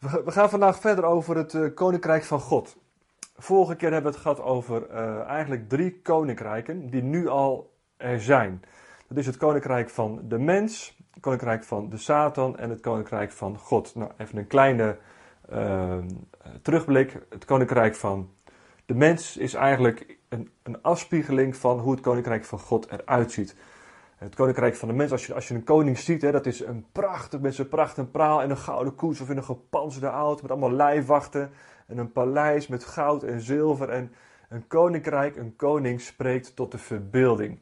We gaan vandaag verder over het eh, Koninkrijk van God. Vorige keer hebben we het gehad over eh, eigenlijk drie koninkrijken die nu al er zijn. Dat is het Koninkrijk van de mens, het Koninkrijk van de Satan en het Koninkrijk van God. Nou, even een kleine eh, terugblik. Het Koninkrijk van de mens is eigenlijk een, een afspiegeling van hoe het Koninkrijk van God eruit ziet. Het koninkrijk van de mens, als je, als je een koning ziet, hè, dat is een prachtig, met zijn pracht en praal en een gouden koets of in een gepanzerde auto met allemaal lijfwachten en een paleis met goud en zilver. En een koninkrijk, een koning spreekt tot de verbeelding.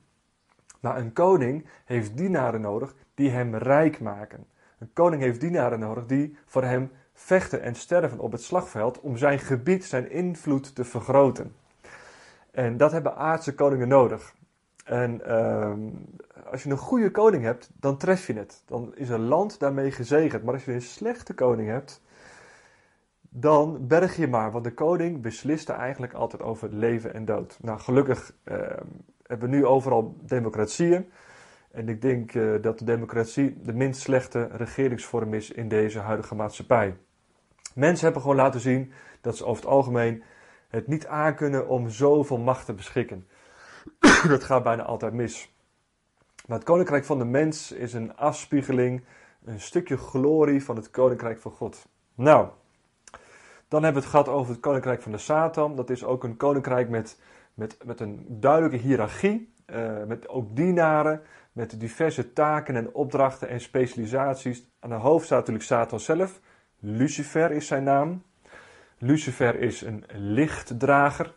Maar een koning heeft dienaren nodig die hem rijk maken. Een koning heeft dienaren nodig die voor hem vechten en sterven op het slagveld om zijn gebied, zijn invloed te vergroten. En dat hebben aardse koningen nodig. En ehm, als je een goede koning hebt, dan tref je het. Dan is een land daarmee gezegend. Maar als je een slechte koning hebt, dan berg je maar. Want de koning beslist er eigenlijk altijd over leven en dood. Nou, gelukkig ehm, hebben we nu overal democratieën. En ik denk eh, dat de democratie de minst slechte regeringsvorm is in deze huidige maatschappij. Mensen hebben gewoon laten zien dat ze over het algemeen het niet aankunnen om zoveel macht te beschikken. dat gaat bijna altijd mis. Maar het koninkrijk van de mens is een afspiegeling, een stukje glorie van het koninkrijk van God. Nou, dan hebben we het gehad over het koninkrijk van de Satan. Dat is ook een koninkrijk met, met, met een duidelijke hiërarchie, uh, met ook dienaren, met diverse taken en opdrachten en specialisaties. Aan de hoofd staat natuurlijk Satan zelf. Lucifer is zijn naam. Lucifer is een lichtdrager.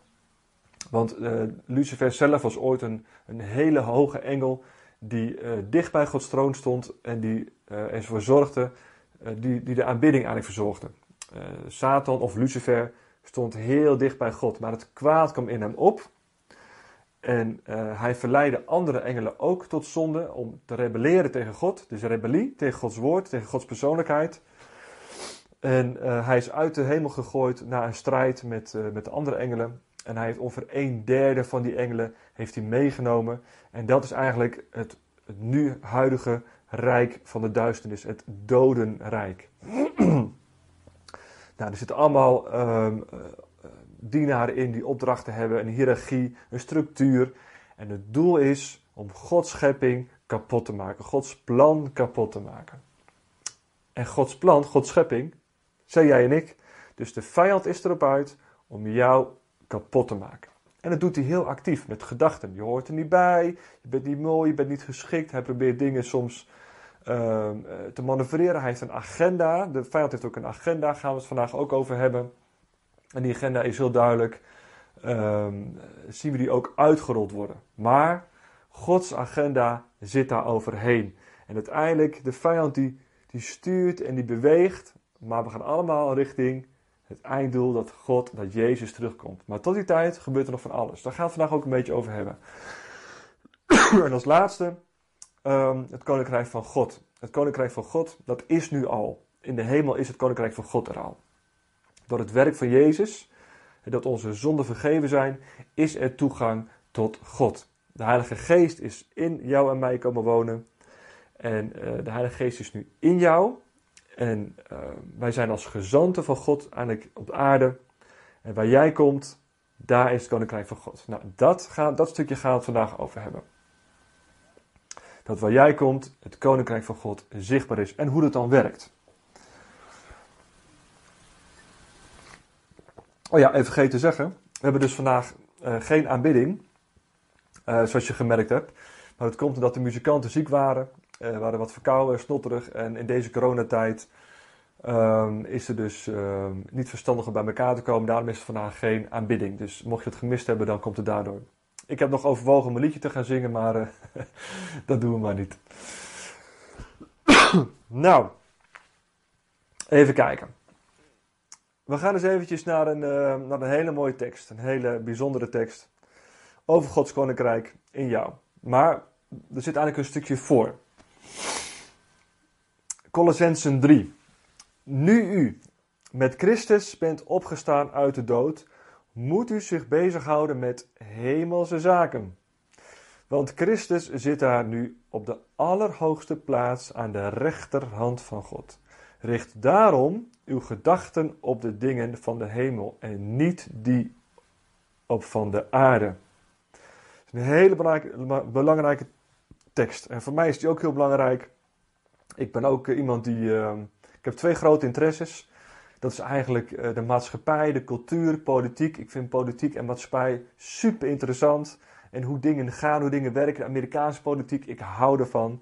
Want uh, Lucifer zelf was ooit een, een hele hoge engel die uh, dicht bij Gods troon stond en die uh, ervoor zorgde, die, die de aanbidding aan verzorgde. Satan of Lucifer stond heel dicht bij God, maar het kwaad kwam in hem op. En hij verleidde andere engelen ook tot zonde om te rebelleren tegen God. Dus rebellie tegen Gods woord, tegen Gods persoonlijkheid. En hij is uit de hemel gegooid na een strijd met, met de andere engelen. En hij heeft ongeveer een derde van die engelen heeft hij meegenomen. En dat is eigenlijk het, het nu huidige rijk van de duisternis, het dodenrijk. nou, er zitten allemaal um, dienaren in die opdrachten hebben, een hiërarchie, een structuur. En het doel is om Gods schepping kapot te maken, Gods plan kapot te maken. En Gods plan, Gods schepping, zei jij en ik. Dus de vijand is erop uit om jou kapot te maken. En dat doet hij heel actief met gedachten. Je hoort er niet bij, je bent niet mooi, je bent niet geschikt. Hij probeert dingen soms uh, te manoeuvreren. Hij heeft een agenda. De vijand heeft ook een agenda, daar gaan we het vandaag ook over hebben. En die agenda is heel duidelijk. Uh, zien we die ook uitgerold worden. Maar Gods agenda zit daar overheen. En uiteindelijk, de vijand die, die stuurt en die beweegt. Maar we gaan allemaal richting het einddoel dat God, dat Jezus terugkomt. Maar tot die tijd gebeurt er nog van alles. Daar gaan we vandaag ook een beetje over hebben. en als laatste, um, het koninkrijk van God. Het koninkrijk van God, dat is nu al. In de hemel is het koninkrijk van God er al. Door het werk van Jezus, dat onze zonden vergeven zijn, is er toegang tot God. De Heilige Geest is in jou en mij komen wonen. En uh, de Heilige Geest is nu in jou. En uh, wij zijn als gezanten van God eigenlijk op aarde. En waar jij komt, daar is het koninkrijk van God. Nou, dat, gaat, dat stukje gaan we het vandaag over hebben. Dat waar jij komt, het koninkrijk van God zichtbaar is. En hoe dat dan werkt. Oh ja, even vergeten te zeggen. We hebben dus vandaag uh, geen aanbidding. Uh, zoals je gemerkt hebt. Maar het komt omdat de muzikanten ziek waren. Uh, waren wat verkouden, snotterig. En in deze coronatijd um, is er dus um, niet verstandig om bij elkaar te komen. Daarom is er vandaag geen aanbidding. Dus mocht je het gemist hebben, dan komt het daardoor. Ik heb nog overwogen om een liedje te gaan zingen, maar uh, dat doen we maar niet. nou, even kijken. We gaan eens eventjes naar een, uh, naar een hele mooie tekst. Een hele bijzondere tekst. Over Gods Koninkrijk in jou. Maar er zit eigenlijk een stukje voor. Colossensen 3. Nu u met Christus bent opgestaan uit de dood, moet u zich bezighouden met hemelse zaken. Want Christus zit daar nu op de allerhoogste plaats aan de rechterhand van God. Richt daarom uw gedachten op de dingen van de hemel en niet die op van de aarde. Een hele belangrijke, belangrijke tekst. En voor mij is die ook heel belangrijk. Ik ben ook iemand die. Uh, ik heb twee grote interesses. Dat is eigenlijk uh, de maatschappij, de cultuur, politiek. Ik vind politiek en maatschappij super interessant. En hoe dingen gaan, hoe dingen werken. Amerikaanse politiek, ik hou ervan.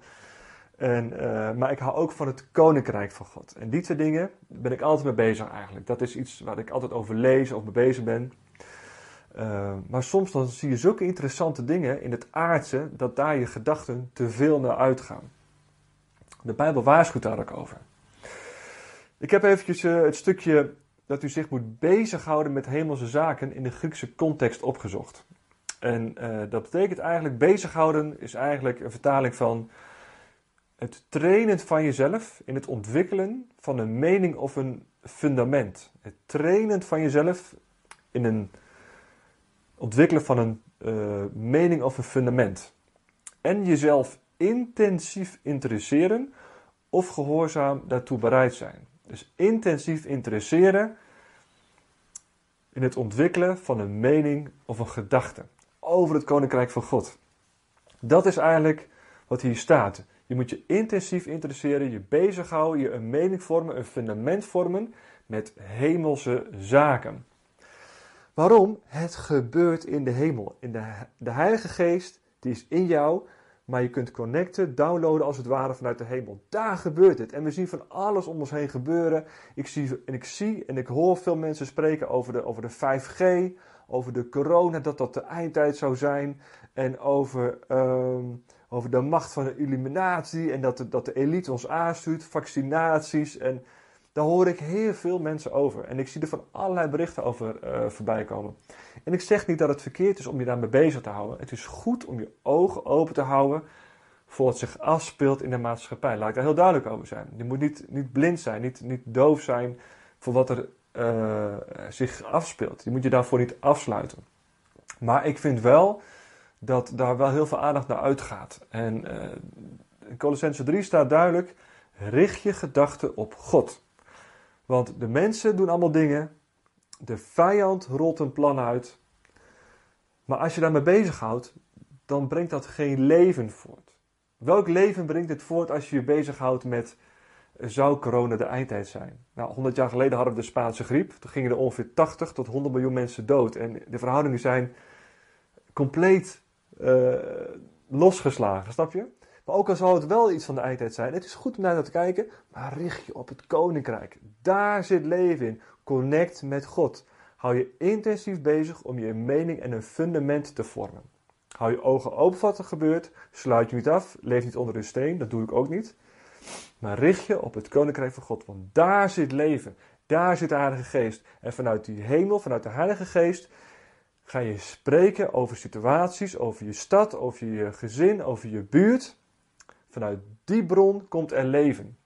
En, uh, maar ik hou ook van het koninkrijk van God. En die twee dingen ben ik altijd mee bezig eigenlijk. Dat is iets waar ik altijd over lees of mee bezig ben. Uh, maar soms dan zie je zulke interessante dingen in het aardse dat daar je gedachten te veel naar uitgaan. De Bijbel waarschuwt daar ook over. Ik heb eventjes uh, het stukje dat u zich moet bezighouden met hemelse zaken in de Griekse context opgezocht. En uh, dat betekent eigenlijk, bezighouden is eigenlijk een vertaling van het trainen van jezelf in het ontwikkelen van een mening of een fundament. Het trainen van jezelf in een ontwikkelen van een uh, mening of een fundament. En jezelf intensief interesseren of gehoorzaam daartoe bereid zijn. Dus intensief interesseren in het ontwikkelen van een mening of een gedachte over het koninkrijk van God. Dat is eigenlijk wat hier staat. Je moet je intensief interesseren, je bezighouden, je een mening vormen, een fundament vormen met hemelse zaken. Waarom? Het gebeurt in de hemel. In de, de Heilige Geest, die is in jou, maar je kunt connecten, downloaden als het ware vanuit de hemel. Daar gebeurt het. En we zien van alles om ons heen gebeuren. Ik zie en ik, zie, en ik hoor veel mensen spreken over de, over de 5G, over de corona, dat dat de eindtijd zou zijn. En over, um, over de macht van de illuminatie en dat de, dat de elite ons aanstuurt, vaccinaties en daar hoor ik heel veel mensen over. En ik zie er van allerlei berichten over uh, voorbij komen. En ik zeg niet dat het verkeerd is om je daarmee bezig te houden. Het is goed om je ogen open te houden voor wat zich afspeelt in de maatschappij. Laat ik daar heel duidelijk over zijn. Je moet niet, niet blind zijn, niet, niet doof zijn voor wat er uh, zich afspeelt. Je moet je daarvoor niet afsluiten. Maar ik vind wel dat daar wel heel veel aandacht naar uitgaat. En uh, in Colossense 3 staat duidelijk: richt je gedachten op God. Want de mensen doen allemaal dingen. De vijand rolt een plan uit. Maar als je daarmee bezighoudt, dan brengt dat geen leven voort. Welk leven brengt het voort als je je bezighoudt met zou corona de eindtijd zijn? Nou, 100 jaar geleden hadden we de Spaanse griep. Toen gingen er ongeveer 80 tot 100 miljoen mensen dood. En de verhoudingen zijn compleet uh, losgeslagen, snap je? Ook al zou het wel iets van de eindtijd zijn, het is goed om naar te kijken, maar richt je op het koninkrijk. Daar zit leven in. Connect met God. Hou je intensief bezig om je mening en een fundament te vormen. Hou je ogen open wat er gebeurt. Sluit je niet af. Leef niet onder een steen. Dat doe ik ook niet. Maar richt je op het koninkrijk van God. Want daar zit leven. Daar zit de Heilige Geest. En vanuit die hemel, vanuit de Heilige Geest, ga je spreken over situaties, over je stad, over je gezin, over je buurt. Vanuit die bron komt er leven.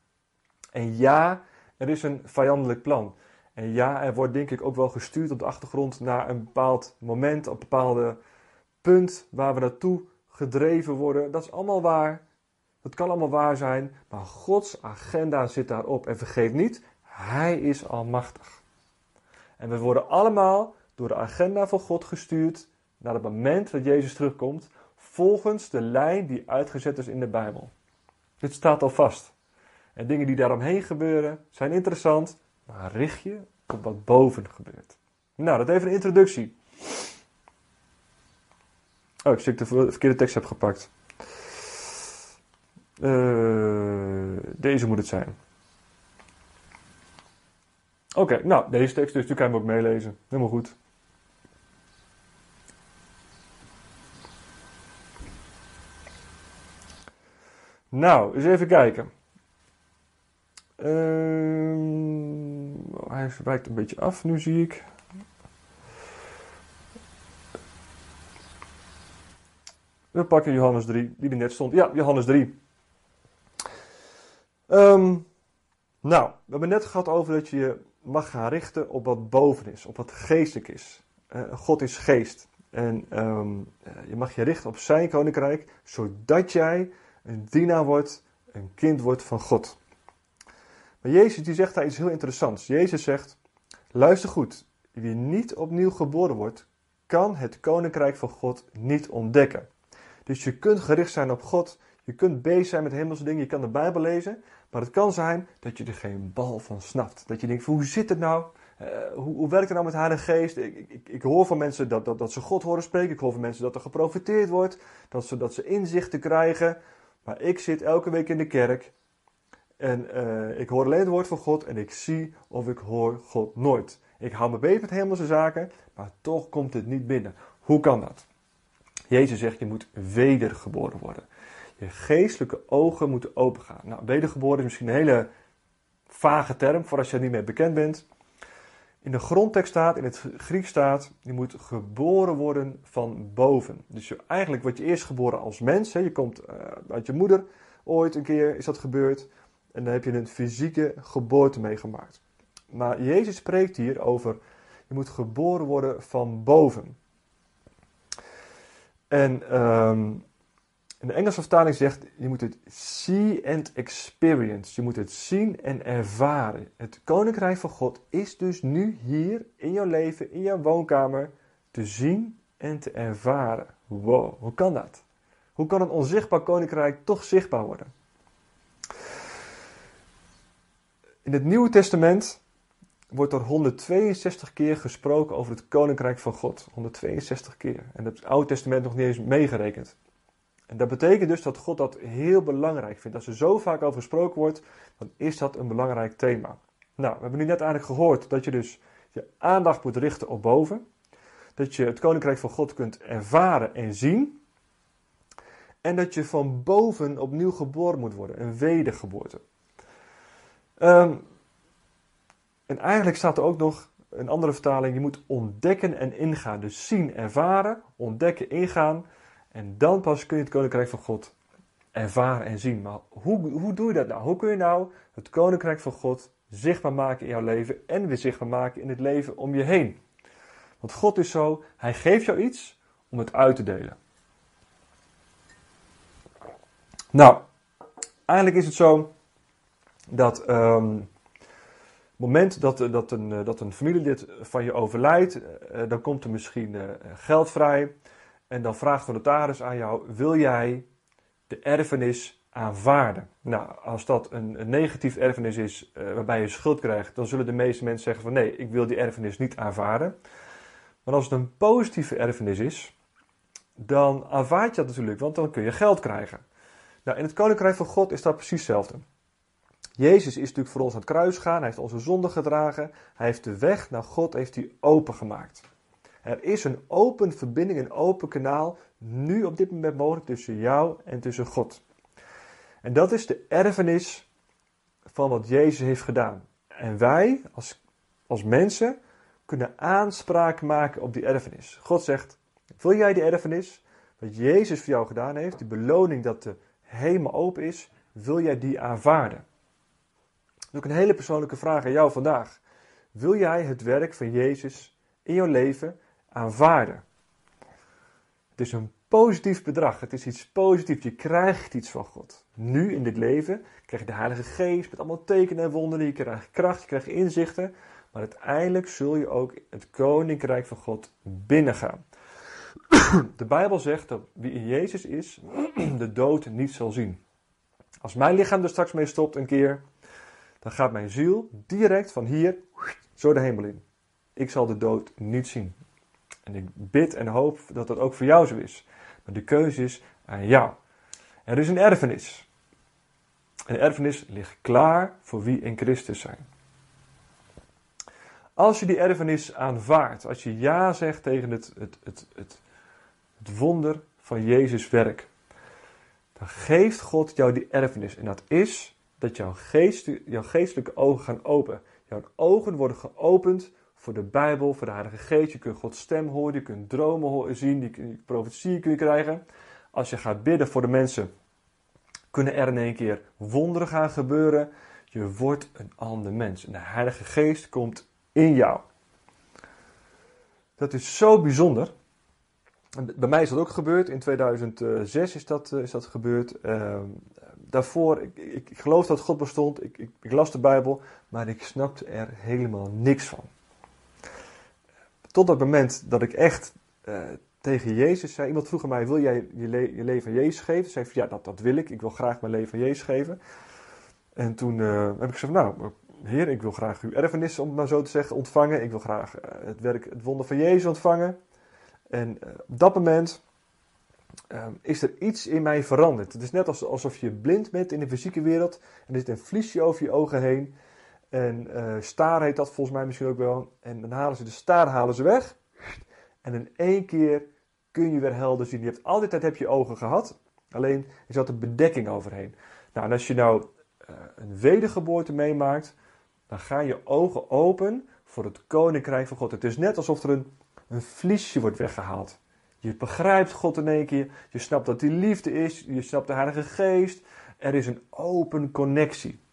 En ja, er is een vijandelijk plan. En ja, er wordt denk ik ook wel gestuurd op de achtergrond naar een bepaald moment, op een bepaalde punt waar we naartoe gedreven worden. Dat is allemaal waar. Dat kan allemaal waar zijn, maar Gods agenda zit daarop. En vergeet niet, Hij is almachtig. En we worden allemaal door de agenda van God gestuurd naar het moment dat Jezus terugkomt, volgens de lijn die uitgezet is in de Bijbel. Dit staat al vast. En dingen die daaromheen gebeuren zijn interessant, maar richt je op wat boven gebeurt. Nou, dat even een introductie. Oh, ik zie ik de verkeerde tekst heb gepakt. Uh, deze moet het zijn. Oké, nou, deze tekst, dus u kan hem ook meelezen. Helemaal goed. Nou, eens even kijken. Uh, hij wijkt een beetje af, nu zie ik. We pakken Johannes 3, die er net stond. Ja, Johannes 3. Um, nou, we hebben net gehad over dat je je mag gaan richten op wat boven is, op wat geestelijk is. Uh, God is geest. En um, je mag je richten op zijn koninkrijk, zodat jij een dienaar wordt, een kind wordt van God. Maar Jezus die zegt daar iets heel interessants. Jezus zegt, luister goed, wie niet opnieuw geboren wordt, kan het koninkrijk van God niet ontdekken. Dus je kunt gericht zijn op God, je kunt bezig zijn met hemelse dingen, je kan de Bijbel lezen, maar het kan zijn dat je er geen bal van snapt. Dat je denkt, hoe zit het nou? Uh, hoe, hoe, werkt het nou met de Heilige Geest? Ik, ik, ik hoor van mensen dat, dat, dat, ze God horen spreken. Ik hoor van mensen dat er geprofiteerd wordt. Dat ze, dat ze inzichten krijgen. Maar ik zit elke week in de kerk. En uh, ik hoor alleen het woord van God. En ik zie of ik hoor God nooit. Ik hou me bezig met hemelse zaken. Maar toch komt het niet binnen. Hoe kan dat? Jezus zegt, je moet wedergeboren worden. Je geestelijke ogen moeten opengaan. Nou, wedergeboren is misschien een hele vage term voor als je er niet mee bekend bent. In de grondtekst staat, in het Grieks staat, je moet geboren worden van boven. Dus je, eigenlijk word je eerst geboren als mens. Hè. Je komt uh, uit je moeder, ooit een keer is dat gebeurd. En dan heb je een fysieke geboorte meegemaakt. Maar Jezus spreekt hier over, je moet geboren worden van boven. En um, in de Engelse vertaling zegt, je moet het see and experience. Je moet het zien en ervaren. Het koninkrijk van God is dus nu hier in jouw leven, in jouw woonkamer, te zien en te ervaren. Wow, hoe kan dat? Hoe kan een onzichtbaar koninkrijk toch zichtbaar worden? In het Nieuwe Testament wordt er 162 keer gesproken over het koninkrijk van God. 162 keer. En het Oude Testament nog niet eens meegerekend. En dat betekent dus dat God dat heel belangrijk vindt. Als er zo vaak over gesproken wordt, dan is dat een belangrijk thema. Nou, we hebben nu net eigenlijk gehoord dat je dus je aandacht moet richten op boven. Dat je het koninkrijk van God kunt ervaren en zien. En dat je van boven opnieuw geboren moet worden, een wedergeboorte. Um, en eigenlijk staat er ook nog een andere vertaling: je moet ontdekken en ingaan. Dus zien, ervaren, ontdekken, ingaan. En dan pas kun je het koninkrijk van God ervaren en zien. Maar hoe, hoe doe je dat nou? Hoe kun je nou het koninkrijk van God zichtbaar maken in jouw leven en weer zichtbaar maken in het leven om je heen? Want God is zo, Hij geeft jou iets om het uit te delen. Nou, eigenlijk is het zo dat um, het moment dat, dat, een, dat een familielid van je overlijdt, uh, dan komt er misschien geld vrij. En dan vraagt de notaris aan jou: wil jij de erfenis aanvaarden? Nou, als dat een, een negatief erfenis is uh, waarbij je schuld krijgt, dan zullen de meeste mensen zeggen van nee, ik wil die erfenis niet aanvaarden. Maar als het een positieve erfenis is, dan aanvaard je dat natuurlijk, want dan kun je geld krijgen. Nou, in het koninkrijk van God is dat precies hetzelfde. Jezus is natuurlijk voor ons aan het kruis gegaan, hij heeft onze zonde gedragen, hij heeft de weg naar God heeft hij opengemaakt. Er is een open verbinding, een open kanaal, nu op dit moment mogelijk tussen jou en tussen God. En dat is de erfenis van wat Jezus heeft gedaan. En wij als, als mensen kunnen aanspraak maken op die erfenis. God zegt, wil jij die erfenis, wat Jezus voor jou gedaan heeft, die beloning dat de hemel open is, wil jij die aanvaarden? Dat is ook een hele persoonlijke vraag aan jou vandaag. Wil jij het werk van Jezus in jouw leven aanvaarden. Het is een positief bedrag. Het is iets positiefs. Je krijgt iets van God. Nu in dit leven krijg je de Heilige Geest met allemaal tekenen en wonderen. Je krijgt kracht, je krijgt inzichten. Maar uiteindelijk zul je ook het koninkrijk van God binnengaan. De Bijbel zegt dat wie in Jezus is, de dood niet zal zien. Als mijn lichaam er straks mee stopt een keer, dan gaat mijn ziel direct van hier zo de hemel in. Ik zal de dood niet zien. En ik bid en hoop dat dat ook voor jou zo is. Maar de keuze is aan jou. Er is een erfenis. Een erfenis ligt klaar voor wie in Christus zijn. Als je die erfenis aanvaardt, als je ja zegt tegen het, het, het, het, het wonder van Jezus werk, dan geeft God jou die erfenis. En dat is dat jouw, geest, jouw geestelijke ogen gaan open. Jouw ogen worden geopend voor de Bijbel, voor de Heilige Geest. Je kunt Gods stem horen, je kunt dromen zien, die profetieën je krijgen. Als je gaat bidden voor de mensen, kunnen er in één keer wonderen gaan gebeuren. Je wordt een ander mens. En de Heilige Geest komt in jou. Dat is zo bijzonder. Bij mij is dat ook gebeurd. In 2006 is dat, is dat gebeurd. Ehm, daarvoor, ik, ik, geloof dat God bestond. Ik, ik, las de Bijbel, maar ik snapte er helemaal niks van. Tot dat moment dat ik echt uh, tegen Jezus zei. Iemand vroeg aan mij: Wil jij je, je leven aan Jezus geven? Zei ik: Ja, dat, dat wil ik. Ik wil graag mijn leven aan Jezus geven. En toen uh, heb ik gezegd: Nou, Heer, ik wil graag uw erfenis, om maar zo te zeggen, ontvangen. Ik wil graag uh, het werk, het wonder van Jezus ontvangen. En op dat moment is er iets in mij veranderd. Het is net alsof je blind bent in de fysieke wereld. En er zit een vliesje over je ogen heen. En uh, staar heet dat volgens mij misschien ook wel. En dan halen ze de staar halen ze weg. En in één keer kun je weer helder zien. Je hebt altijd tijd heb je ogen gehad. Alleen er zat een bedekking overheen. Nou, en als je nou uh, een wedergeboorte meemaakt, dan gaan je ogen open voor het koninkrijk van God. Het is net alsof er een, een vliesje wordt weggehaald. Je begrijpt God in één keer. Je snapt dat die liefde is. Je snapt de Heilige Geest. Er is een open connectie.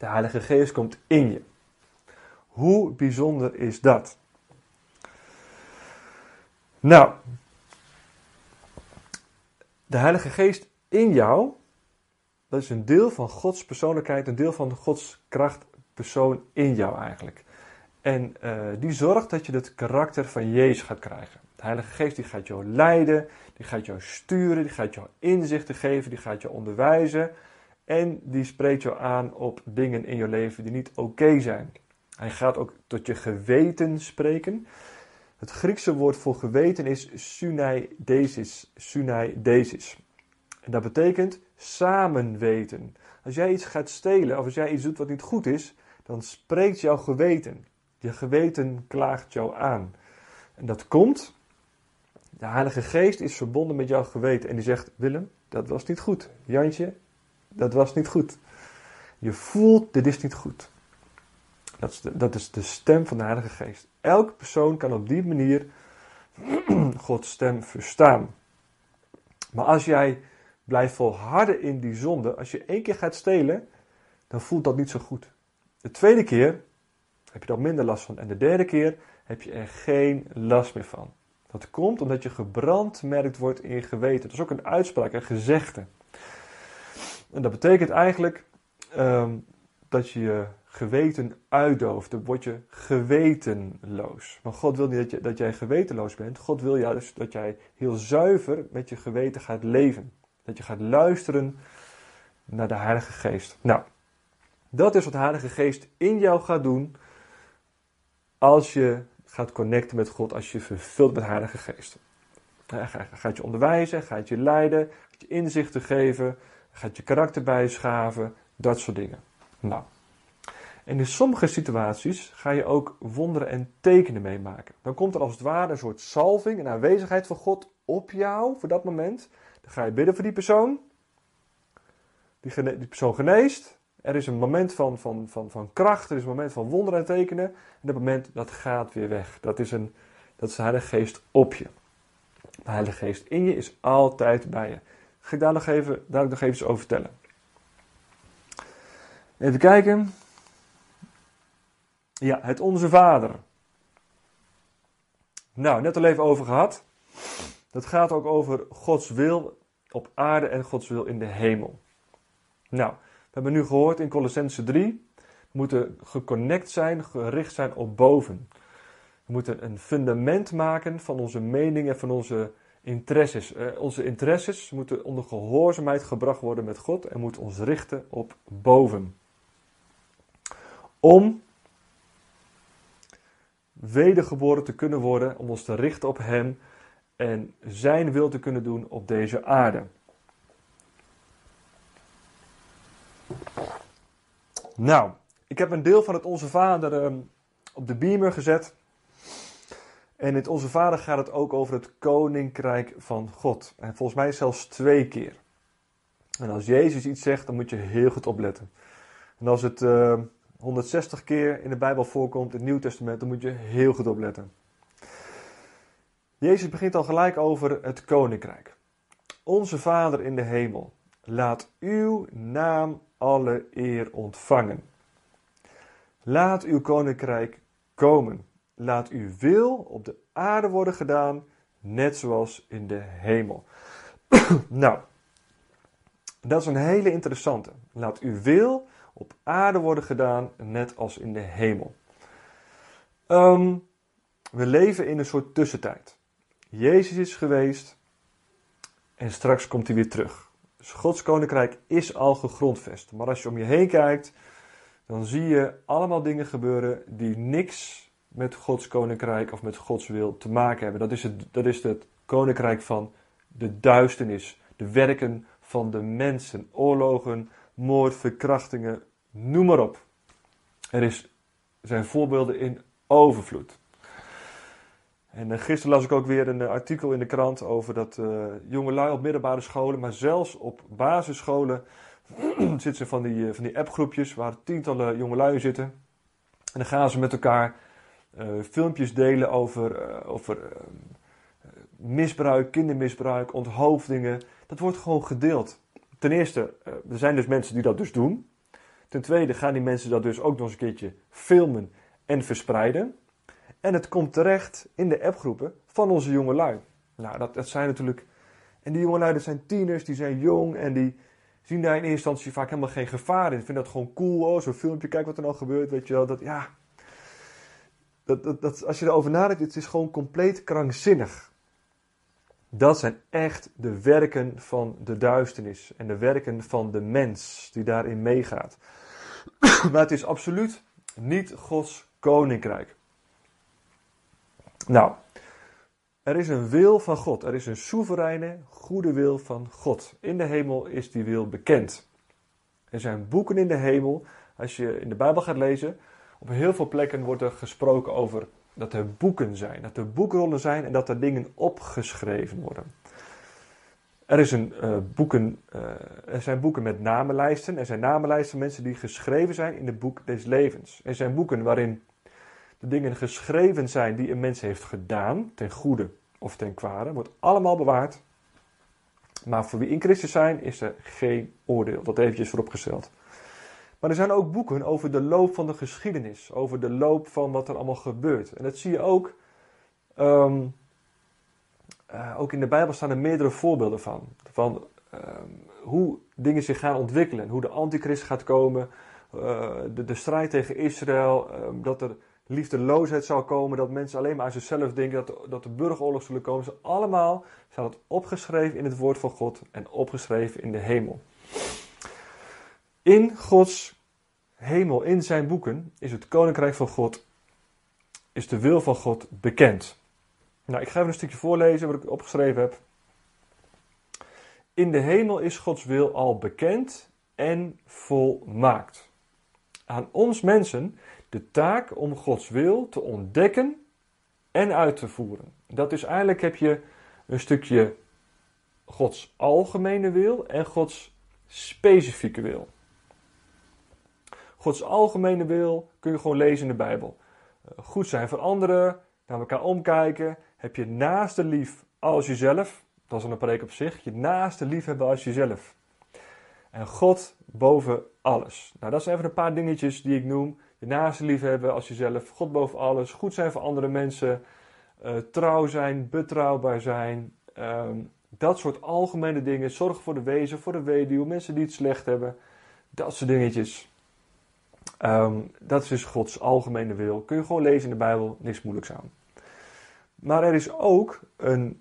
De Heilige Geest komt in je. Hoe bijzonder is dat? Nou, de Heilige Geest in jou, dat is een deel van Gods persoonlijkheid, een deel van Gods kracht, persoon in jou eigenlijk. En uh, die zorgt dat je het karakter van Jezus gaat krijgen. De Heilige Geest die gaat jou leiden, die gaat jou sturen, die gaat jou inzichten geven, die gaat jou onderwijzen. En die spreekt jou aan op dingen in je leven die niet oké zijn. Hij gaat ook tot je geweten spreken. Het Griekse woord voor geweten is sunaidesis. Sunaidesis. En dat betekent samen weten. Als jij iets gaat stelen of als jij iets doet wat niet goed is, dan spreekt jouw geweten. Je geweten klaagt jou aan. En dat komt de Heilige Geest is verbonden met jouw geweten en die zegt: Willem, dat was niet goed. Jantje, dat was niet goed. Je voelt, dit is niet goed. Dat is de, dat is de stem van de Heilige Geest. Elke persoon kan op die manier Gods stem verstaan. Maar als jij blijft volharden in die zonde, als je één keer gaat stelen, dan voelt dat niet zo goed. De tweede keer heb je er minder last van. En de derde keer heb je er geen last meer van. Dat komt omdat je gebrandmerkt wordt in je geweten. Dat is ook een uitspraak, een gezegde. En dat betekent eigenlijk um, dat je je geweten uitdooft. Dan word je gewetenloos. Maar God wil niet dat, je, dat jij gewetenloos bent. God wil juist dat jij heel zuiver met je geweten gaat leven. Dat je gaat luisteren naar de Heilige Geest. Nou, dat is wat de Heilige Geest in jou gaat doen als je gaat connecten met God als je vervult met Heilige Geest. Hij gaat je onderwijzen, gaat je leiden, gaat je inzichten geven, gaat je karakter bijschaven, dat soort dingen. Nou, en in sommige situaties ga je ook wonderen en tekenen meemaken. Dan komt er als het ware een soort salving, een aanwezigheid van God op jou voor dat moment. Dan ga je bidden voor die persoon. Die, die persoon geneest. Er is een moment van, van, van, van kracht, er is een moment van wonderen en tekenen. En dat moment, dat gaat weer weg. Dat is, een, dat is de Heilige Geest op je. De Heilige Geest in je is altijd bij je. Ga ik daar nog even, daar nog even over vertellen. Even kijken. Ja, het Onze Vader. Nou, net al even over gehad. Dat gaat ook over Gods wil op aarde en Gods wil in de hemel. Nou, we hebben nu gehoord in Colossense 3, we moeten geconnect zijn, gericht zijn op boven. We moeten een fundament maken van onze meningen, van onze interesses. Eh, onze interesses moeten onder gehoorzaamheid gebracht worden met God en moeten ons richten op boven. Om wedergeboren te kunnen worden, om ons te richten op Hem en Zijn wil te kunnen doen op deze aarde. Nou, ik heb een deel van het Onze Vader ehm, op de beamer gezet. En in Onze Vader gaat het ook over het Koninkrijk van God. En volgens mij zelfs twee keer. En als Jezus iets zegt, dan moet je heel goed opletten. En als het 160 ehm, keer in de Bijbel voorkomt, in het Nieuw Testament, dan moet je heel goed opletten. Jezus begint al gelijk over het Koninkrijk. Onze Vader in de hemel, laat uw naam alle eer ontvangen. Laat uw koninkrijk komen. Laat uw wil op de aarde worden gedaan, net zoals in de hemel. nou, dat is een hele interessante. Laat uw wil op aarde worden gedaan, net als in de hemel. Ehm, we leven in een soort tussentijd. Jezus is geweest en straks komt hij weer terug. Dus Gods koninkrijk is al gegrondvest. Maar als je om je heen kijkt, dan zie je allemaal dingen gebeuren die niks met Gods koninkrijk of met Gods wil te maken hebben. Dat is het, dat is het koninkrijk van de duisternis, de werken van de mensen, oorlogen, moord, verkrachtingen, noem maar op. Er is, zijn voorbeelden in overvloed. En uh, gisteren las ik ook weer een uh, artikel in de krant over dat uh, jongelui op middelbare scholen, maar zelfs op basisscholen, zitten ze van die, van die appgroepjes waar tientallen jongelui zitten. En dan gaan ze met elkaar filmpjes delen over, over misbruik, kindermisbruik, onthoofdingen. Dat wordt gewoon gedeeld. Ten eerste, er zijn dus mensen die dat dus doen. Ten tweede gaan die mensen dat dus ook nog eens een keertje filmen en verspreiden. En het komt terecht in de appgroepen van onze jongelui. Nou, dat, dat zijn natuurlijk. En die jongelui, dat zijn tieners, die zijn jong en die zien daar in eerste instantie vaak helemaal geen gevaar in. Vinden dat gewoon cool. Oh, zo'n filmpje, kijk wat er nou gebeurt. Weet je wel, dat ja. Dat, dat, dat, als je erover nadenkt, het is gewoon compleet krankzinnig. Dat zijn echt de werken van de duisternis en de werken van de mens die daarin meegaat. maar het is absoluut niet Gods koninkrijk. Nou, er is een wil van God. Er is een soevereine, goede wil van God. In de hemel is die wil bekend. Er zijn boeken in de hemel. Als je in de Bijbel gaat lezen, op heel veel plekken wordt er gesproken over dat er boeken zijn. Dat er boekrollen zijn en dat er dingen opgeschreven worden. Er, is een, uh, boeken, uh, er zijn boeken met namenlijsten. Er zijn namenlijsten mensen die geschreven zijn in het boek des levens. Er zijn boeken waarin de dingen geschreven zijn die een mens heeft gedaan, ten goede of ten kwade, wordt allemaal bewaard. Maar voor wie in Christus zijn, is er geen oordeel. Dat eventjes vooropgesteld. Maar er zijn ook boeken over de loop van de geschiedenis, over de loop van wat er allemaal gebeurt. En dat zie je ook. Um, uh, ook in de Bijbel staan er meerdere voorbeelden van. Van um, hoe dingen zich gaan ontwikkelen, hoe de antichrist gaat komen, uh, de, de, strijd tegen Israël, um, dat er liefdeloosheid zal komen, dat mensen alleen maar aan zichzelf denken, dat, dat de burgeroorlog zullen komen. Ze allemaal staat het opgeschreven in het woord van God en opgeschreven in de hemel. In Gods hemel, in zijn boeken, is het koninkrijk van God, is de wil van God bekend. Nou, ik ga even een stukje voorlezen wat ik opgeschreven heb. In de hemel is Gods wil al bekend en volmaakt. Aan ons mensen de taak om Gods wil te ontdekken en uit te voeren. Dat is eigenlijk heb je een stukje Gods algemene wil en Gods specifieke wil. Gods algemene wil kun je gewoon lezen in de Bijbel. Eh, goed zijn voor anderen, naar elkaar omkijken. Heb je naaste lief als jezelf. Dat is een preek op zich. Je naaste lief hebben als jezelf. En God boven alles. Nou, dat zijn even een paar dingetjes die ik noem je naaste lief hebben als jezelf, God boven alles, goed zijn voor andere mensen, uh, trouw zijn, betrouwbaar zijn. Um, dat soort algemene dingen. Zorg voor de wezen, voor de weduwe, mensen die het slecht hebben. Dat soort dingetjes. Um, dat is dus Gods algemene wil. Kun je gewoon lezen in de Bijbel, niks moeilijks aan. Maar er is ook een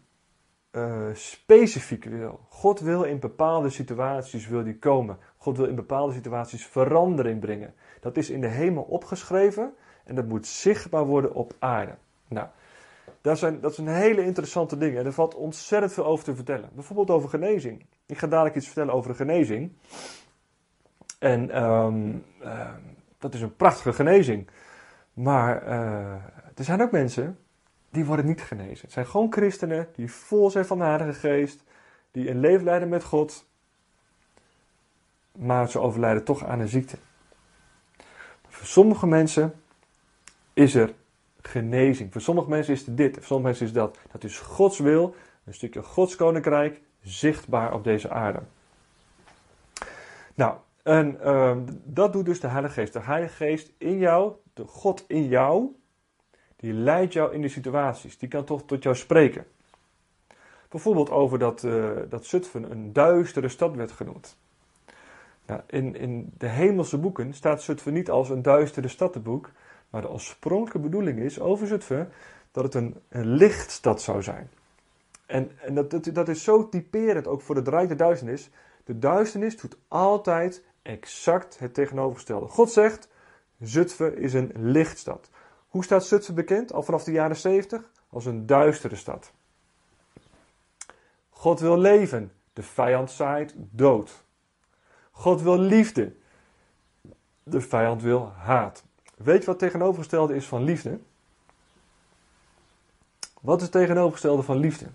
uh, specifieke wil. God wil in bepaalde situaties wil die komen. God wil in bepaalde situaties verandering brengen. Dat is in de hemel opgeschreven en dat moet zichtbaar worden op aarde. Nou, dat, zijn, dat een hele interessante ding en er valt ontzettend veel over te vertellen. Bijvoorbeeld over genezing. Ik ga dadelijk iets vertellen over de genezing. En um, uh, dat is een prachtige genezing. Maar uh, er zijn ook mensen die worden niet genezen. Het zijn gewoon christenen die vol zijn van de Heilige Geest, die een leven leiden met God, maar ze overlijden toch aan een ziekte. Voor sommige mensen is er genezing. Voor sommige mensen is het dit, voor sommige mensen is dat. Dat is Gods wil, een stukje Gods koninkrijk, zichtbaar op deze aarde. Nou, en uh, dat doet dus de Heilige Geest. De Heilige Geest in jou, de God in jou, die leidt jou in de situaties. Die kan toch tot jou spreken. Bijvoorbeeld over dat, uh, dat Zutphen een duistere stad werd genoemd. Nou, in, in de hemelse boeken staat Zutphen niet als een duistere stadboek, maar de oorspronkelijke bedoeling is over Zutphen dat het een, een lichtstad zou zijn. En, en dat, dat, dat is zo typerend ook voor de rijk der duisternis. De duisternis doet altijd exact het tegenovergestelde. God zegt, Zutphen is een lichtstad. Hoe staat Zutphen bekend al vanaf de jaren 70? Als een duistere stad. God wil leven, de vijand zaait dood. God wil liefde, de vijand wil haat. Weet je wat tegenovergestelde is van liefde? Wat is het tegenovergestelde van liefde?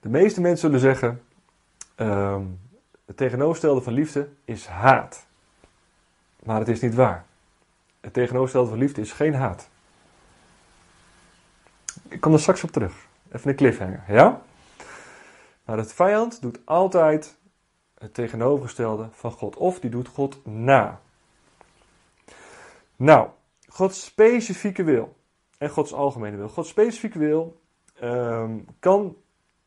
De meeste mensen zullen zeggen: ehm, het tegenovergestelde van liefde is haat. Maar het is niet waar. Het tegenovergestelde van liefde is geen haat. Ik kom er straks op terug. Even een cliffhanger, ja? Maar het vijand doet altijd het tegenovergestelde van God. Of die doet God na. Nou, Gods specifieke wil en Gods algemene wil. Gods specifieke wil um, kan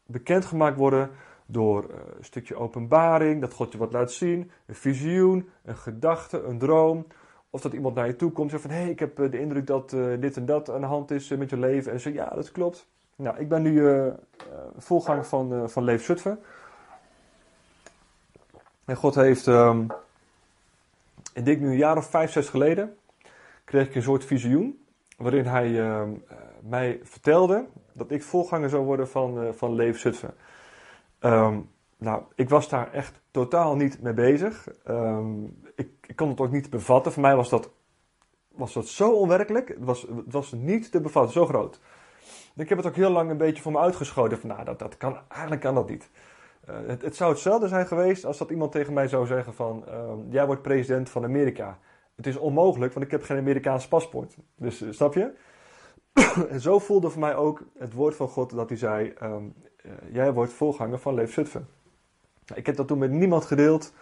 bekendgemaakt worden door eh, een stukje openbaring, dat God je wat laat zien, een visioen, een gedachte, een droom. Of dat iemand naar je toe komt en zegt van, hé, hey, ik heb eh, de indruk dat uh, dit en dat aan de hand is met je leven. En ze ja, dat klopt. Nou, ik ben nu uh, volganger van, van Leef Zutphen. En God heeft, um, ik denk nu een jaar of vijf, zes geleden, kreeg ik een soort visioen. Waarin hij uh, mij vertelde dat ik volganger zou worden van, van Leef Zutphen. Um, nou, ik was daar echt totaal niet mee bezig. Um, ik, ik kon het ook niet bevatten. Voor mij was dat, was dat zo onwerkelijk. Het was, het was niet te bevatten, zo groot. Ik heb het ook heel lang een beetje voor me uitgeschoten. Van, nou, dat, dat kan, eigenlijk kan dat niet. Uh, het, het, zou hetzelfde zijn geweest als dat iemand tegen mij zou zeggen van... jij wordt president van Amerika. Het is onmogelijk, want ik heb geen Amerikaans paspoort. Dus uh, snap je? en zo voelde voor mij ook het woord van God dat hij zei: Jij wordt volganger van Leef Zutphen. Ik heb dat toen met niemand gedeeld,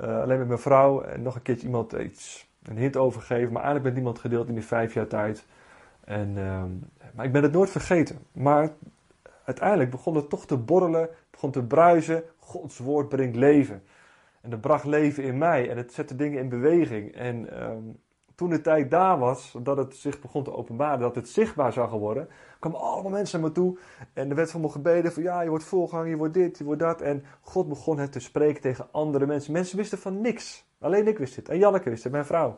uh, alleen met mijn vrouw en nog een keertje iemand iets, een hint overgegeven, maar eigenlijk met niemand gedeeld in die vijf jaar tijd. En, um, maar ik ben het nooit vergeten. Maar uiteindelijk begon het toch te borrelen, begon te bruisen. Gods woord brengt leven. En dat bracht leven in mij en het zette dingen in beweging. En um, toen de tijd daar was, dat het zich begon te openbaren, dat het zichtbaar zou worden, kwamen allemaal mensen naar me toe. En er werd van me gebeden van ja, je wordt volgang, je wordt dit, je wordt dat. En God begon het te spreken tegen andere mensen. Mensen wisten van niks. Alleen ik wist het. En Janneke wist het, mijn vrouw.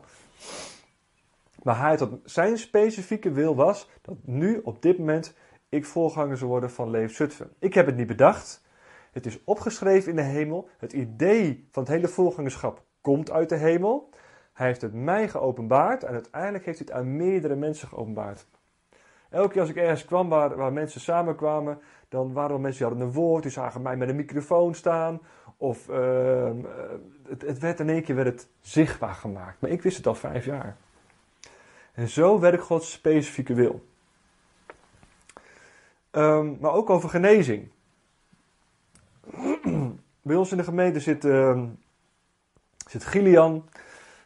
Maar hij zijn specifieke wil was dat nu, op dit moment, ik volganger zou worden van Leef Zutphen. Ik heb het niet bedacht. Het is opgeschreven in de hemel. Het idee van het hele volgangerschap komt uit de hemel. Hij heeft het mij geopenbaard en uiteindelijk heeft hij het aan meerdere mensen geopenbaard. Elke keer als ik ergens kwam waar, waar mensen samenkwamen, dan waren er mensen die hadden een woord, die zagen mij met een microfoon staan. Of uh, het, het, werd in één keer werd het zichtbaar gemaakt. Maar ik wist het al vijf jaar. En zo werkt Gods specifieke wil. Um, maar ook over genezing. Bij ons in de gemeente zit, uh, zit Gillian.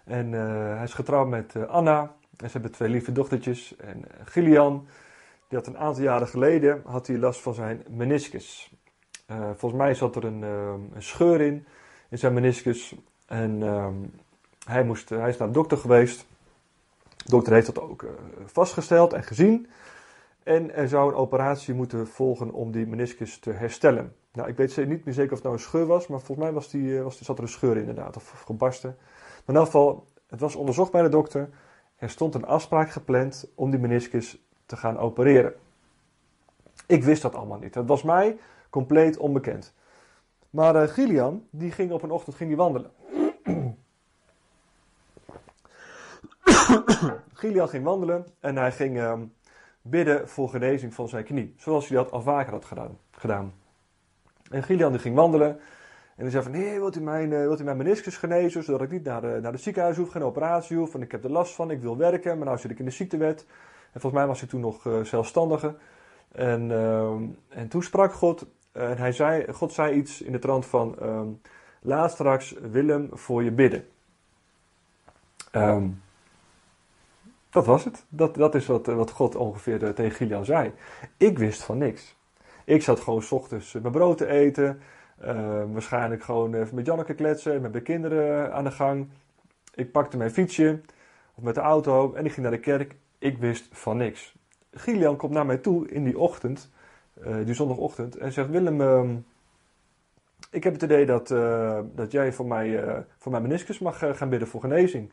En uh, hij is getrouwd met uh, Anna. En ze hebben twee lieve dochtertjes. En uh, Gillian, die had een aantal jaren geleden had hij last van zijn meniscus. volgens mij zat er een, scheur in, in zijn meniscus. En um, hij, moest, hij is naar de dokter geweest. De dokter heeft dat ook vastgesteld en gezien. En er zou een operatie moeten volgen om die meniscus te herstellen. Nou, ik weet niet meer zeker of het nou een scheur was, maar volgens mij was die, was, zat er een scheur inderdaad, of, of gebarsten. Maar in elk geval, het was onderzocht bij de dokter. Er stond een afspraak gepland om die meniscus te gaan opereren. Ik wist dat allemaal niet. Het was mij compleet onbekend. Maar uh, Gillian, die ging op een ochtend ging die wandelen. Gillian ging wandelen en hij ging uh, bidden voor genezing van zijn knie. Zoals hij dat al vaker had gedaan. gedaan. En Gillian die ging wandelen en hij zei van, nee, wilt u mijn, uh, wilt u mijn meniscus genezen, zodat ik niet naar de, naar de ziekenhuis hoef, geen operatie hoef. Want ik heb er last van, ik wil werken, maar nu zit ik in de ziektewet. En volgens mij was hij toen nog uh, zelfstandige. En, uh, en toen sprak God, en hij zei, God zei iets in de trant van, um, laat straks Willem voor je bidden. Um, dat was het. Dat, dat is wat, wat God ongeveer eh, tegen Gilian zei. Ik wist van niks. Ik zat gewoon s ochtends mijn brood te eten. Uh, waarschijnlijk gewoon even met Janneke kletsen, met mijn kinderen aan de gang. Ik pakte mijn fietsje of met de auto en ik ging naar de kerk. Ik wist van niks. Gilian komt naar mij toe in die ochtend, uh, die zondagochtend, en zegt: Willem, uh, ik heb het idee dat, uh, dat jij voor mij, voor mijn meniscus mag gaan bidden voor genezing.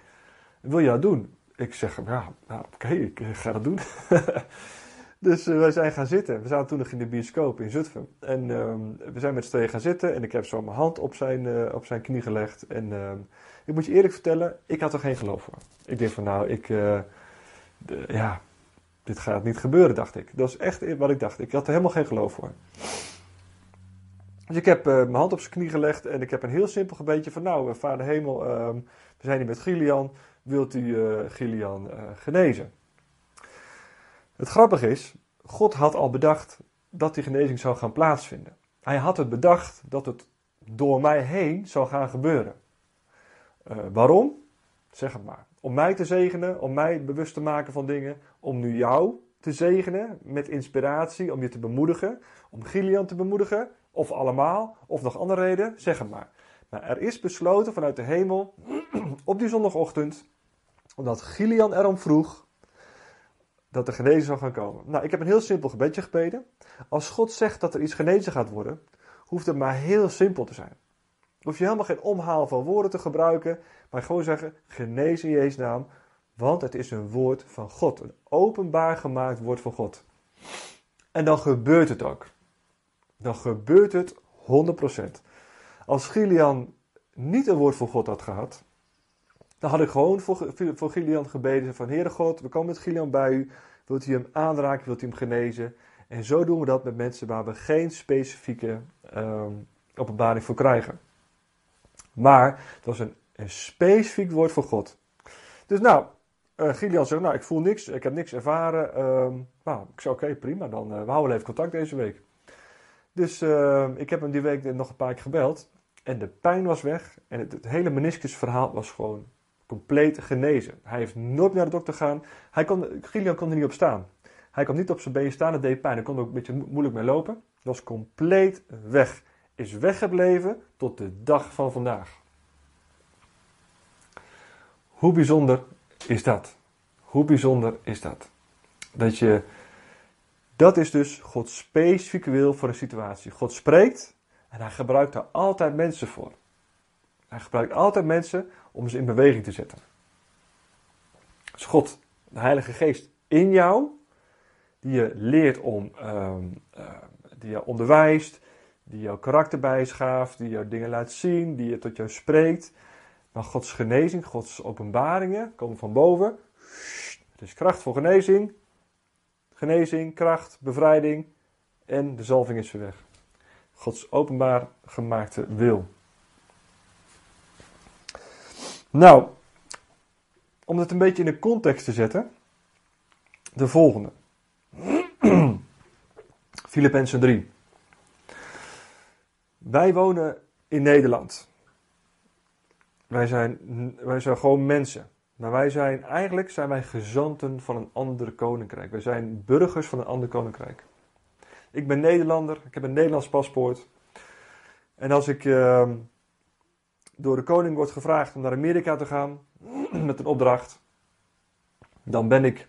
Wil je dat doen? Ik zeg: Ja, nou, oké, ik ga dat doen. Dus uh, wij zijn gaan zitten. We zaten toen nog in de bioscoop in Zutphen. En uh, we zijn met z'n tweeën gaan zitten. En ik heb zo mijn hand op zijn, uh, op zijn knie gelegd. En uh, ik moet je eerlijk vertellen, ik had er geen geloof voor. Ik dacht van nou, ik, de, ja, dit gaat niet gebeuren, dacht ik. Dat is echt wat ik dacht. Ik had er helemaal geen geloof voor. Dus ik heb mijn hand op zijn knie gelegd. En ik heb een heel simpel gebedje van nou, vader hemel, ehm, we zijn hier met Gilian. Wilt u Gilian genezen? Het grappige is, God had al bedacht dat die genezing zou gaan plaatsvinden. Hij had het bedacht dat het door mij heen zou gaan gebeuren. Uh, waarom? Zeg het maar. Om mij te zegenen, om mij bewust te maken van dingen, om nu jou te zegenen met inspiratie, om je te bemoedigen, om Gillian te bemoedigen, of allemaal, of nog andere reden, zeg het maar. Maar er is besloten vanuit de hemel op die zondagochtend, omdat Gillian erom vroeg, dat de genezing zou gaan komen. Nou, ik heb een heel simpel gebedje gebeden. Als God zegt dat er iets genezen gaat worden, hoeft het maar heel simpel te zijn. Hoef je helemaal geen omhaal van woorden te gebruiken, maar gewoon zeggen: genees in Jezus naam, want het is een woord van God. Een openbaar gemaakt woord van God. En dan gebeurt het ook. Dan gebeurt het 100%. Als Gilian niet een woord van God had gehad, dan had ik gewoon voor, voor Gilian gebeden van Heere God, we komen met Gilian bij u. Wilt u hem aanraken, wilt u hem genezen? En zo doen we dat met mensen waar we geen specifieke um, openbaring voor krijgen. Maar het was een, een specifiek woord voor God. Dus nou, uh, Gilian zegt, nou ik voel niks, ik heb niks ervaren. Um, nou, ik zei oké, prima, dan uh, we houden even contact deze week. Dus uh, ik heb hem die week nog een paar keer gebeld. En de pijn was weg. En het, het hele meniscusverhaal was gewoon compleet genezen. Hij heeft nooit naar de dokter gegaan. Hij kon, kon er niet op staan. Hij kon niet op zijn been staan, het deed pijn. Hij kon er ook een beetje moeilijk mee lopen. Dat was compleet weg. Is weggebleven tot de dag van vandaag. Hoe bijzonder is dat? Hoe bijzonder is dat? Dat je, dat is dus Gods specifieke wil voor een situatie. God spreekt en hij gebruikt daar altijd mensen voor. Hij gebruikt altijd mensen om ze in beweging te zetten. Dus God, de Heilige Geest in jou, die je leert om, uh, uh, die je onderwijst, die jouw karakter bijschaaft, die jou dingen laat zien, die je tot jou spreekt. Maar Gods genezing, Gods openbaringen komen van boven. Het is kracht voor genezing, genezing, kracht, bevrijding en de zalving is weer weg. Gods openbaar gemaakte wil. Nou, om het een beetje in de context te zetten, de volgende. Filippenzen 3. Wij wonen in Nederland. Wij zijn, wij zijn gewoon mensen. Maar wij zijn, eigenlijk zijn wij gezanten van een ander koninkrijk. Wij zijn burgers van een ander koninkrijk. Ik ben Nederlander, ik heb een Nederlands paspoort. En als ik uh, door de koning wordt gevraagd om naar Amerika te gaan met een opdracht, dan ben ik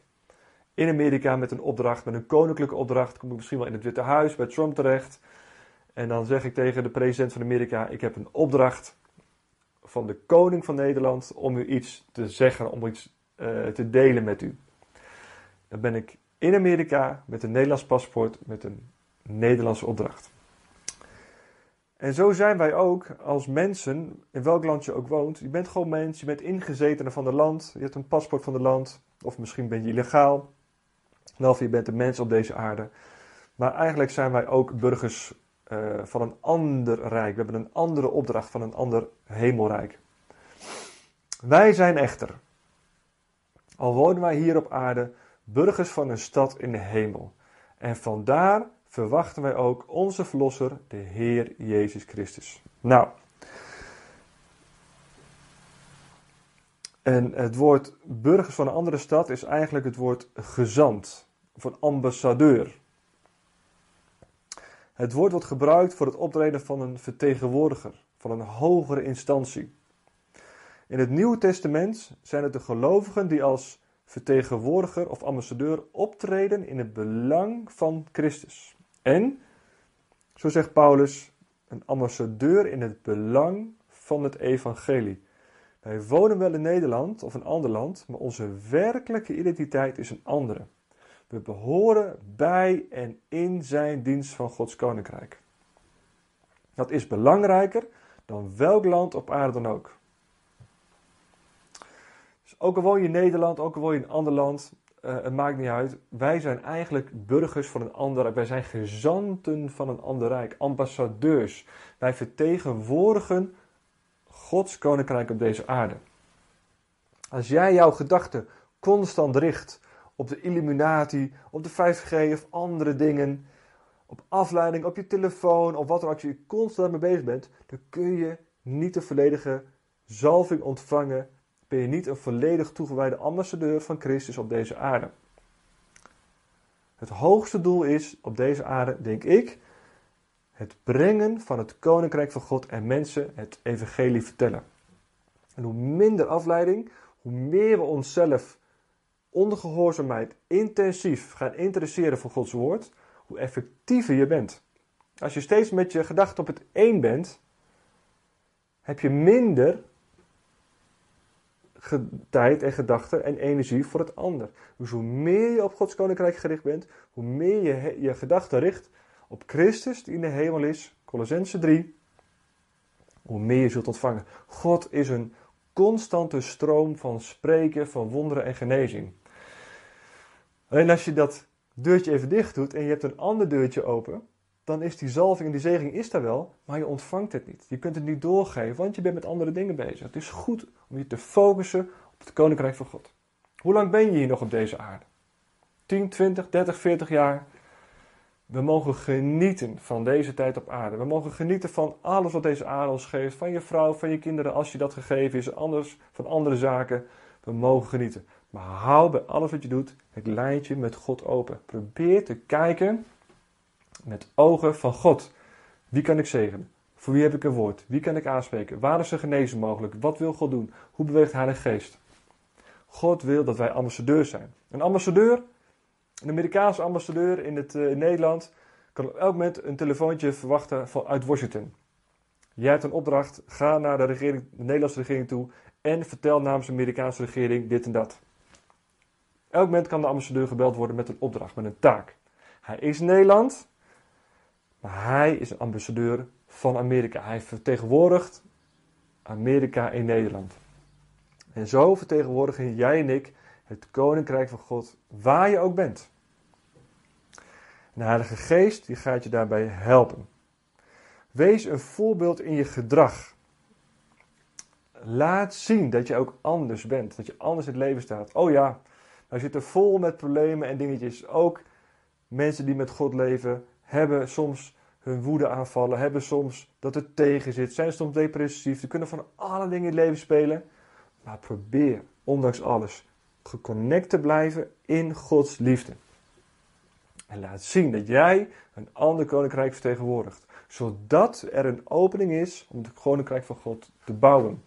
in Amerika met een opdracht, met een koninklijke opdracht. Kom ik misschien wel in het Witte Huis bij Trump terecht. En dan zeg ik tegen de president van Amerika: Ik heb een opdracht van de koning van Nederland om u iets te zeggen, om iets uh, te delen met u. Dan ben ik in Amerika met een Nederlands paspoort, met een Nederlandse opdracht. En zo zijn wij ook als mensen, in welk land je ook woont. Je bent gewoon mens, je bent ingezetene van het land, je hebt een paspoort van het land, of misschien ben je illegaal, of je bent een mens op deze aarde. Maar eigenlijk zijn wij ook burgers uh, van een ander rijk. We hebben een andere opdracht van een ander hemelrijk. Wij zijn echter, al wonen wij hier op aarde, burgers van een stad in de hemel. En vandaar verwachten wij ook onze Verlosser, de Heer Jezus Christus. Nou, En het woord burgers van een andere stad is eigenlijk het woord gezant of een ambassadeur. Het woord wordt gebruikt voor het optreden van een vertegenwoordiger, van een hogere instantie. In het Nieuwe Testament zijn het de gelovigen die als vertegenwoordiger of ambassadeur optreden in het belang van Christus. En, zo zegt Paulus, een ambassadeur in het belang van het evangelie. Wij wonen wel in Nederland of een ander land, maar onze werkelijke identiteit is een andere. We behoren bij en in zijn dienst van Gods koninkrijk. Dat is belangrijker dan welk land op aarde dan ook. Dus ook al woon je in Nederland, ook al woon je in een ander land, uh, het maakt niet uit. Wij zijn eigenlijk burgers van een ander rijk. Wij zijn gezanten van een ander rijk, ambassadeurs. Wij vertegenwoordigen Gods koninkrijk op deze aarde. Als jij jouw gedachten constant richt op de Illuminati, op de 5G of andere dingen, op afleiding, op je telefoon of wat er als je constant mee bezig bent, dan kun je niet de volledige zalving ontvangen. Ben je niet een volledig toegewijde ambassadeur van Christus op deze aarde. Het hoogste doel is op deze aarde, denk ik, het brengen van het koninkrijk van God en mensen het evangelie vertellen. En hoe minder afleiding, hoe meer we onszelf onder gehoorzaamheid intensief gaan interesseren voor Gods woord, hoe effectiever je bent. Als je steeds met je gedachten op het één bent, heb je minder tijd en gedachten en energie voor het ander. Dus hoe meer je op Gods koninkrijk gericht bent, hoe meer je je gedachten richt op Christus die in de hemel is, Colossense 3, hoe meer je zult ontvangen. God is een constante stroom van spreken, van wonderen en genezing. Alleen als je dat deurtje even dicht doet en je hebt een ander deurtje open, dan is die zalving en die zegening is daar wel, maar je ontvangt het niet. Je kunt het niet doorgeven, want je bent met andere dingen bezig. Het is goed om je te focussen op het koninkrijk van God. Hoe lang ben je hier nog op deze aarde? 10, 20, 30, 40 jaar? We mogen genieten van deze tijd op aarde. We mogen genieten van alles wat deze aarde ons geeft. Van je vrouw, van je kinderen, als je dat gegeven is. Anders, van andere zaken. We mogen genieten. Maar hou bij alles wat je doet het lijntje met God open. Probeer te kijken met ogen van God. Wie kan ik zegenen? Voor wie heb ik een woord? Wie kan ik aanspreken? Waar is er genezen mogelijk? Wat wil God doen? Hoe beweegt Heilige Geest? God wil dat wij ambassadeurs zijn. Een ambassadeur, een Amerikaanse ambassadeur in, het, in Nederland, kan op elk moment een telefoontje verwachten van, uit Washington. Jij hebt een opdracht, ga naar de, regering, de Nederlandse regering toe en vertel namens de Amerikaanse regering dit en dat. Elk moment kan de ambassadeur gebeld worden met een opdracht, met een taak. Hij is Nederland, maar hij is een ambassadeur van Amerika. Hij vertegenwoordigt Amerika in Nederland. En zo vertegenwoordigen jij en ik het koninkrijk van God waar je ook bent. de Heilige Geest die gaat je daarbij helpen. Wees een voorbeeld in je gedrag. Laat zien dat je ook anders bent, dat je anders in het leven staat. Oh ja, wij zitten vol met problemen en dingetjes. Ook mensen die met God leven hebben soms hun woede aanvallen, hebben soms dat het tegen zit, zijn soms depressief. Ze kunnen van alle dingen in het leven spelen. Maar probeer, ondanks alles, geconnect te blijven in Gods liefde. En laat zien dat jij een ander koninkrijk vertegenwoordigt. Zodat er een opening is om het koninkrijk van God te bouwen.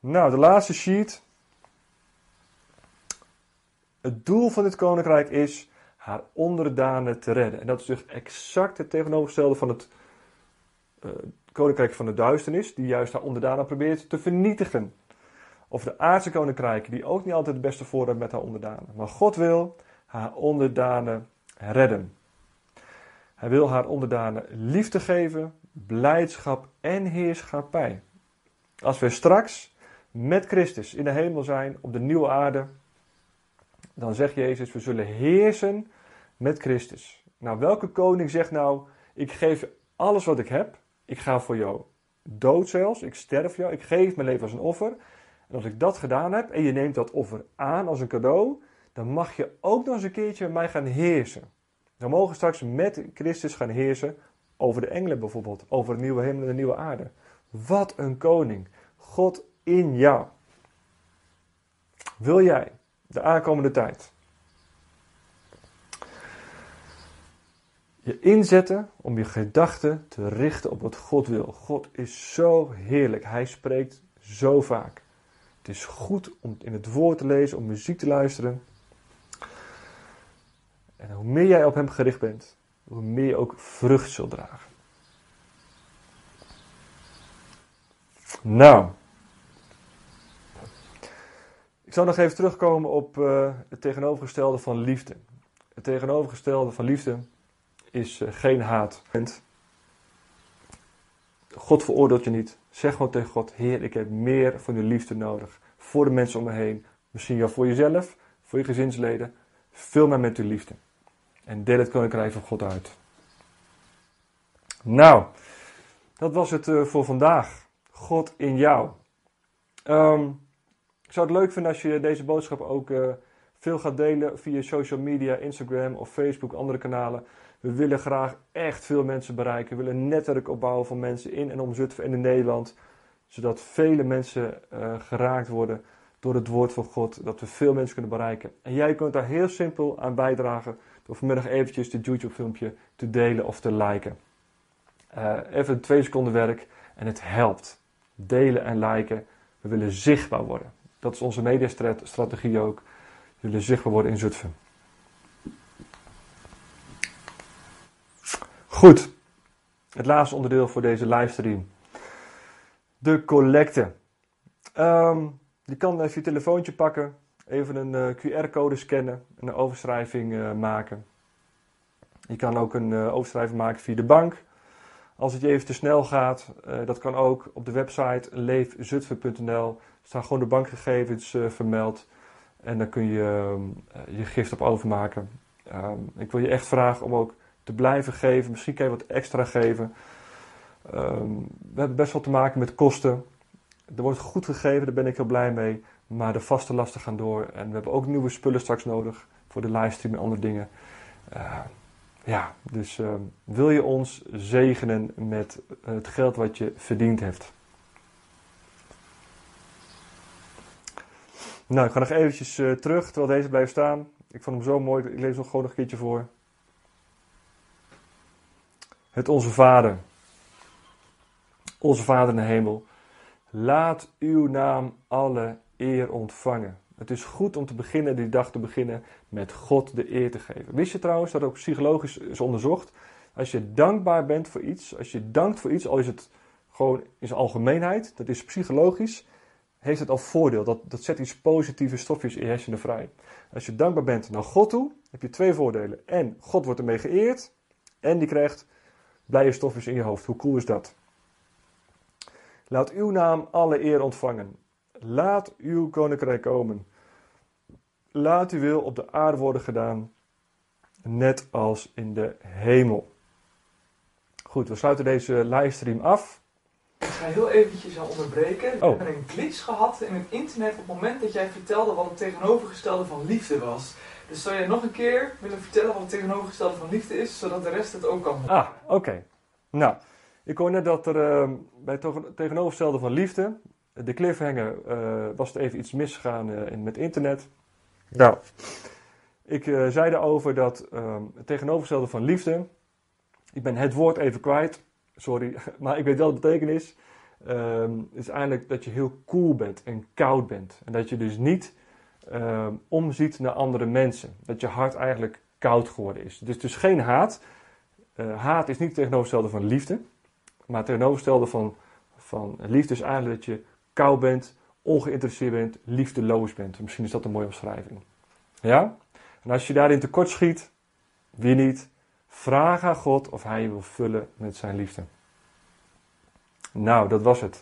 Nou, de laatste sheet. Het doel van dit koninkrijk is haar onderdanen te redden. En dat is dus exact het tegenovergestelde van het uh, koninkrijk van de duisternis, die juist haar onderdanen probeert te vernietigen. Of de aardse koninkrijken, die ook niet altijd het beste voor hebben met haar onderdanen. Maar God wil haar onderdanen redden. Hij wil haar onderdanen liefde geven, blijdschap en heerschappij. Als we straks met Christus in de hemel zijn, op de nieuwe aarde, dan zegt Jezus, we zullen heersen met Christus. Nou, welke koning zegt nou, ik geef alles wat ik heb, ik ga voor jou dood zelfs, ik sterf jou, ik geef mijn leven als een offer. En als ik dat gedaan heb en je neemt dat offer aan als een cadeau, dan mag je ook nog eens een keertje met mij gaan heersen. Dan mogen we straks met Christus gaan heersen over de engelen bijvoorbeeld, over de nieuwe hemel en de nieuwe aarde. Wat een koning. God in jou. Wil jij de aankomende tijd je inzetten om je gedachten te richten op wat God wil? God is zo heerlijk. Hij spreekt zo vaak. Het is goed om in het woord te lezen, om muziek te luisteren. En hoe meer jij op Hem gericht bent, hoe meer je ook vrucht zult dragen. Nou, ik zal nog even terugkomen op uh, het tegenovergestelde van liefde. Het tegenovergestelde van liefde is uh, geen haat. God veroordeelt je niet. Zeg gewoon tegen God: Heer, ik heb meer van uw liefde nodig. Voor de mensen om me heen. Misschien wel voor jezelf, voor je gezinsleden. Vul mij met uw liefde. En deel het koninkrijk van God uit. Nou, dat was het uh, voor vandaag. God in jou. Um, ik zou het leuk vinden als je deze boodschap ook uh, veel gaat delen via social media, Instagram of Facebook, andere kanalen. We willen graag echt veel mensen bereiken. We willen een netwerk opbouwen van mensen in en om Zutphen en in Nederland. Zodat vele mensen uh, geraakt worden door het woord van God. Dat we veel mensen kunnen bereiken. En jij kunt daar heel simpel aan bijdragen. Door vanmiddag eventjes dit YouTube filmpje te delen of te liken. Uh, even twee seconden werk en het helpt. Delen en liken. We willen zichtbaar worden. Dat is onze mediastrategie ook. We willen zichtbaar worden in Zutphen. Goed. Het laatste onderdeel voor deze livestream. De collecte. Um, je kan even je telefoontje pakken. Even een uh, QR-code scannen. En een overschrijving uh, maken. Je kan ook een uh, overschrijving maken via de bank. Als het je even te snel gaat, dat kan ook op de website leefzutphen.nl staan gewoon de bankgegevens vermeld. En dan kun je uh, je gift op overmaken. Um, ik wil je echt vragen om ook te blijven geven. Misschien kan je wat extra geven. Um, we hebben best wel te maken met kosten. Er wordt goed gegeven, daar ben ik heel blij mee. Maar de vaste lasten gaan door. En we hebben ook nieuwe spullen straks nodig voor de livestream en andere dingen. Uh, ja, dus uh, wil je ons zegenen met het geld wat je verdiend hebt? Nou, ik ga nog eventjes uh, terug terwijl deze blijft staan. Ik vond hem zo mooi, ik lees nog gewoon nog een keertje voor. Het Onze Vader. Onze Vader in de hemel. Laat uw naam alle eer ontvangen. Het is goed om te beginnen, die dag te beginnen, met God de eer te geven. Wist je trouwens dat ook psychologisch is onderzocht? Als je dankbaar bent voor iets, als je dankt voor iets, al is het gewoon in zijn algemeenheid, dat is psychologisch, heeft het al voordeel. Dat, dat zet iets positieve stofjes in je hersenen vrij. Als je dankbaar bent naar God toe, heb je twee voordelen. En God wordt ermee geëerd. En die krijgt blije stofjes in je hoofd. Hoe cool is dat? Laat uw naam alle eer ontvangen. Laat uw koninkrijk komen. Laat uw wil op de aarde worden gedaan, net als in de hemel. Goed, we sluiten deze livestream af. Ik ga heel eventjes onderbreken. Oh. We hebben een glitch gehad in het internet op het moment dat jij vertelde wat het tegenovergestelde van liefde was. Dus zou jij nog een keer willen vertellen wat het tegenovergestelde van liefde is, zodat de rest het ook kan Ah, oké. Nou, ik hoor net dat er uh, bij het tegenovergestelde van liefde, de cliffhanger, uh, was het even iets misgegaan in, met internet. Nou, ik zei erover dat ehm, het tegenovergestelde van liefde, ik ben het woord even kwijt, sorry, maar ik weet wel de betekenis. Um, is eigenlijk dat je heel koel bent en koud bent. En dat je dus niet um, omziet naar andere mensen. Dat je hart eigenlijk koud geworden is. Dus dus geen haat. Uh, haat is niet het tegenovergestelde van liefde. Maar het tegenovergestelde van, van liefde is eigenlijk dat je koud bent, ongeïnteresseerd bent, liefdeloos bent. Misschien is dat een mooie omschrijving. Ja? En als je daarin tekort schiet, wie niet, Vraag aan God of Hij je wil vullen met zijn liefde. Nou, dat was het.